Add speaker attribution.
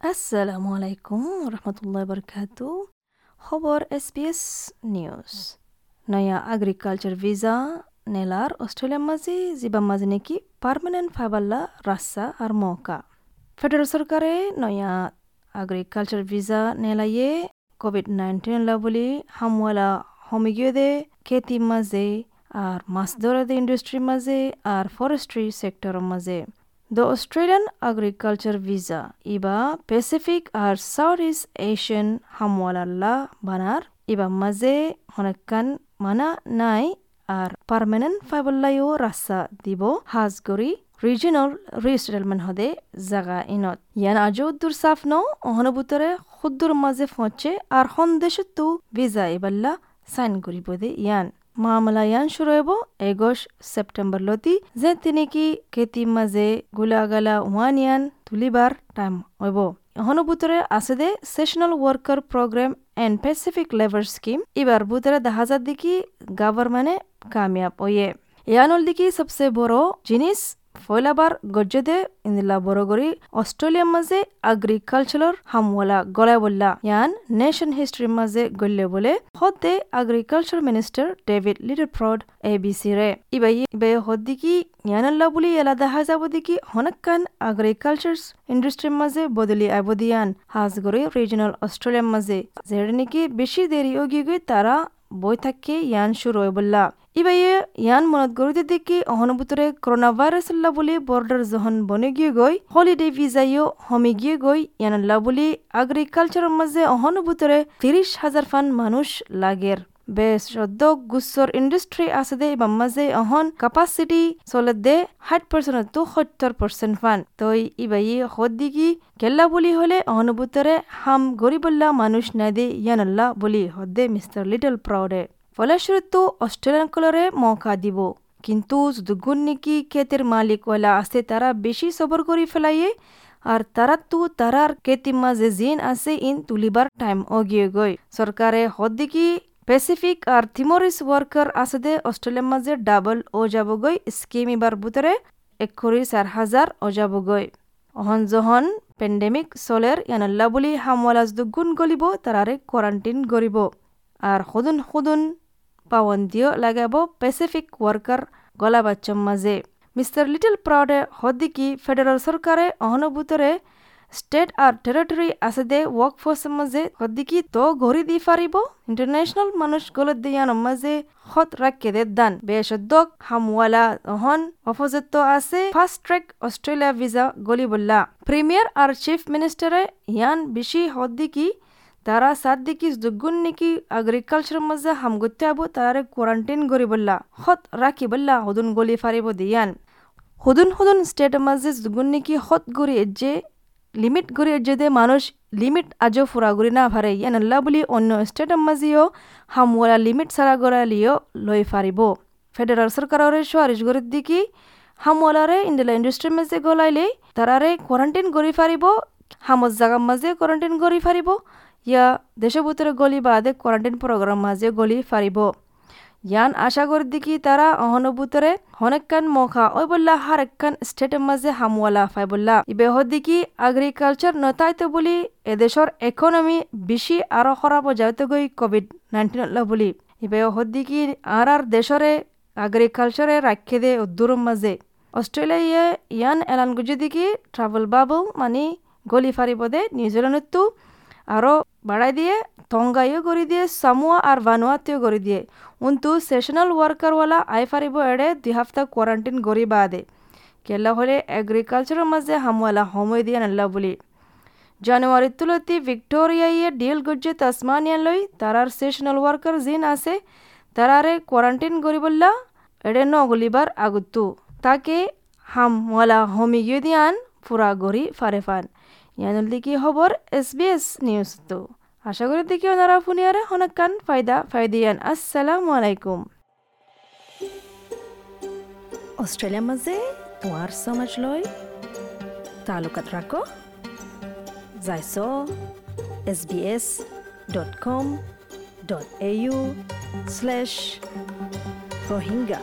Speaker 1: আসসালামু আলাইকুম রহমতুল্লাহ বরকাতু খবর এসবিএস নিউজ নয়া এগ্রিকালচার ভিসা নেলার অস্ট্রেলিয়ার মাঝে জিবা মাঝে নাকি পার্মানেন্ট ফাইবাল্লা রাস্তা আর মৌকা ফেডারেল সরকারে নয়া এগ্রিকালচার ভিসা নেলাইয়ে কোভিড নাইন্টিন লা হমিগিয়ে দে খেতি মাঝে আর মাছ ধরা দে মাঝে আর ফরেস্ট্রি সেক্টরের মাঝে The Australian Agriculture Visa, iba, Pacific আর সাউথ ইস্ট এশিয়ান হামওয়ালাল্লা বানার ইবা মাঝে হনেকান মানা নাই আর পার্মানেন্ট ফাইবল্লাইও রাস্তা দিব হাজগরি রিজিনাল রিস্টেলমেন্ট হদে জাগা ইনত ইয়ান আজও উদ্দুর সাফ ন অহনবুতরে খুদ্দুর মাঝে ফোঁচে আর সন্দেশতো ভিজা ইবাল্লা সাইন করিব দে ইয়ান ইয়ান শুরু হব এগোশ সেপ্টেম্বর লতি যে তিনি কি খেতি মাঝে ওয়ান ইয়ান তুলিবার টাইম হইব এখনও বুতরে আছে দে seasonal worker program and Pacific labour scheme এবার বুতরে দেখা যার দিকে গভর্নমেন্টে কামিয়াব হইয়ে ইয়ানল দিকে সবচেয়ে বড় জিনিস ফয়লাবার গজ্জদে ইন্দিলা বড়গরি অস্ট্রেলিয়ার মাঝে এগ্রিকালচার হামওয়ালা গলায় বললা। ইয়ান নেশন হিস্ট্রির মাঝে গল্লে বলে হদে agriculture minister David Littleproud A B C রে ইবাই ইবাই হদ্দিকি ইয়ানাল্লা বলি এলা দেখা যাব দিকি হনকান এগ্রিকালচার ইন্ডাস্ট্রির মাঝে বদলি আবদিয়ান হাজগরি রিজনাল অস্ট্রেলিয়ার মাঝে যেটা নাকি বই থাকে ইয়ান শুরু বললা ইবাইয়ে ইয়ান মনত গরুতে দেখি অহনুভূতরে করোনা ভাইরাস আল্লাহ বলি বর্ডার জহন বনে গিয়ে গই, হলিডে ভিজাইও হমি গিয়ে গই ইয়ান আল্লাহ বলি এগ্রিকালচারের মাঝে অহনুভূতরে তিরিশ হাজার ফান মানুষ লাগের। বেশ সদ্য গুচ্ছর ইন্ডাস্ট্রি আছে দে মাঝে অহন ক্যাপাসিটি চলে দে ষাট পার্সেন্ট তো সত্তর পার্সেন্ট ফান। তই ইবাই হদ্দিকি কেল্লা বলি হলে অহনুভূতরে হাম গরিবল্লা মানুষ না দে ইয়ান আল্লাহ বলি হদ্দে মিস্টার লিটল প্রাউডে ফলস্বরূপ অস্ট্রেলিয়ান কলরে মৌকা দিব। কিন্তু দুগুণ নাকি ক্ষেতের মালিকওয়ালা আছে তারা বেশি সবর করে ফেলাইয়ে আর তারা তো তারার কেতি মাঝে জিন আছে, ইন তুলিবার টাইম অগিয়ে গই সরকারে হদ্দিকি প্যাসিফিক আর থিমরিস ওয়ার্কার আছে দে অস্ট্রেলিয়ার মাঝে ডাবল ও যাবগৈ স্কিম এবার বুতরে একরি চার হাজার ও যাবগৈ। অহন জহন পেন্ডেমিক চলের ইয়ানাল্লা বুলি হামওয়ালাজ দুগুণ গলিব তারারে কোয়ারেন্টিন গরিব আর সদুন সদুন পাবন্দিও লাগাব প্যাসিফিক ওয়ার্কার গলা বাচ্চম মাঝে মিস্টার লিটল প্রাউডে হদ্দিকি ফেডারেল সরকারে অহনুভূতরে আর টেরিটরি আছে দে ওয়ার্ক ফোর্সের মাঝে হদ্দিকি তো ঘড়ি দি পারিব ইন্টারন্যাশনাল মানুষ গলত দিয়ান মাঝে হত রাখকে দে দান বেশদ্দক হামওয়ালা অহন অপোজিট আছে ফার্স্ট ট্রেক অস্ট্রেলিয়া ভিসা গলি বললা প্রিমিয়ার আর চিফ মিনিস্টারে ইয়ান বেশি হদ্দিকি তারা সাত দিকি দুগুণ নাকি এগ্রিকালচার মাঝে হামগত্যে আবু তারারে কোয়ারেন্টাইন করি বললা হত রাখি বললা হদুন গলি ফারিব দিয়ান হুদুন হুদুন স্টেট মাঝে দুগুণ নাকি হত গড়ি যে লিমিট গড়ি দে মানুষ লিমিট আজও ফুরা গড়ি না ফারে ইয়ান আল্লাহ বলি অন্য স্টেটের মাঝেও হামওয়ালা লিমিট সারা গড়ালিও লই ফারিব ফেডারেল সরকারের সুয়ারিশ গড়ির দিকে হামওয়ালারে ইন্ডিয়া ইন্ডাস্ট্রির মাঝে গলাইলে তারারে কোয়ারেন্টাইন করি ফারিব হামত জাগার মাঝে কোয়ারেন্টাইন করি ফারিব ইয়া দেশভূতরে গলি বাদে কোয়ারেন্টাইন প্রোগ্রাম মাঝে গলি ফারিব ইয়ান আশা করি দেখি তারা অহনুভূতরে হনেকান মখা ওই বললা হার একখান স্টেটের মাঝে হামওয়ালা ফাই বললা। ইবে হদিকি এগ্রিকালচার নতাইতে বলি এদেশর ইকোনমি বেশি আরও খারাপ যাইতে গই কোভিড নাইন্টিন বলি। ইবে হদিকি আর আর দেশরে এগ্রিকালচারে রাখে দে উদ্দুরম মাঝে অস্ট্রেলিয়া ইয়ান এলান গুজি দিকি ট্রাভেল বাবল মানে গলি ফারিব দে। নিউজিল্যান্ডতো আরও বাড়াই দিয়ে তঙ্গাইও করে দিয়ে, সামুয়া আর ভানুয়াতেও করে দিয়ে। উন্তু সেশনাল ওয়ার্কারওয়ালা আই ফারিব এড়ে দুই হাফতা কোয়ারেন্টাইন গড়ি বাদে কেলা হলে এগ্রিকালচারের মাঝে হামওয়ালা সময় দিয়ে নাল্লা বলি। জানুয়ারির তুলতি ভিক্টোরিয়াইয়ে ডিল গজ্জে তাসমানিয়ান লই তারার সেশনাল ওয়ার্কার জিন আছে তারারে কোয়ারেন্টাইন গড়ি বললা এড়ে নগলিবার আগুত্তু তাকে হামওয়ালা হমি গিয়ে দিয়ান ফুরা গড়ি ফারে ফান ইয়ানুল দিকে খবর এস বি এস নিউজ তো আশা করি দিকে ওনারা ফুনিয়ারে হনকান ফায়দা ফায়দিয়ান। আসসালামু আলাইকুম। অস্ট্রেলিয়ার মাঝে তোমার সমাজ লয়। তালুকাত রাখো যাইছ S B S dot com dot A U slash Rohingya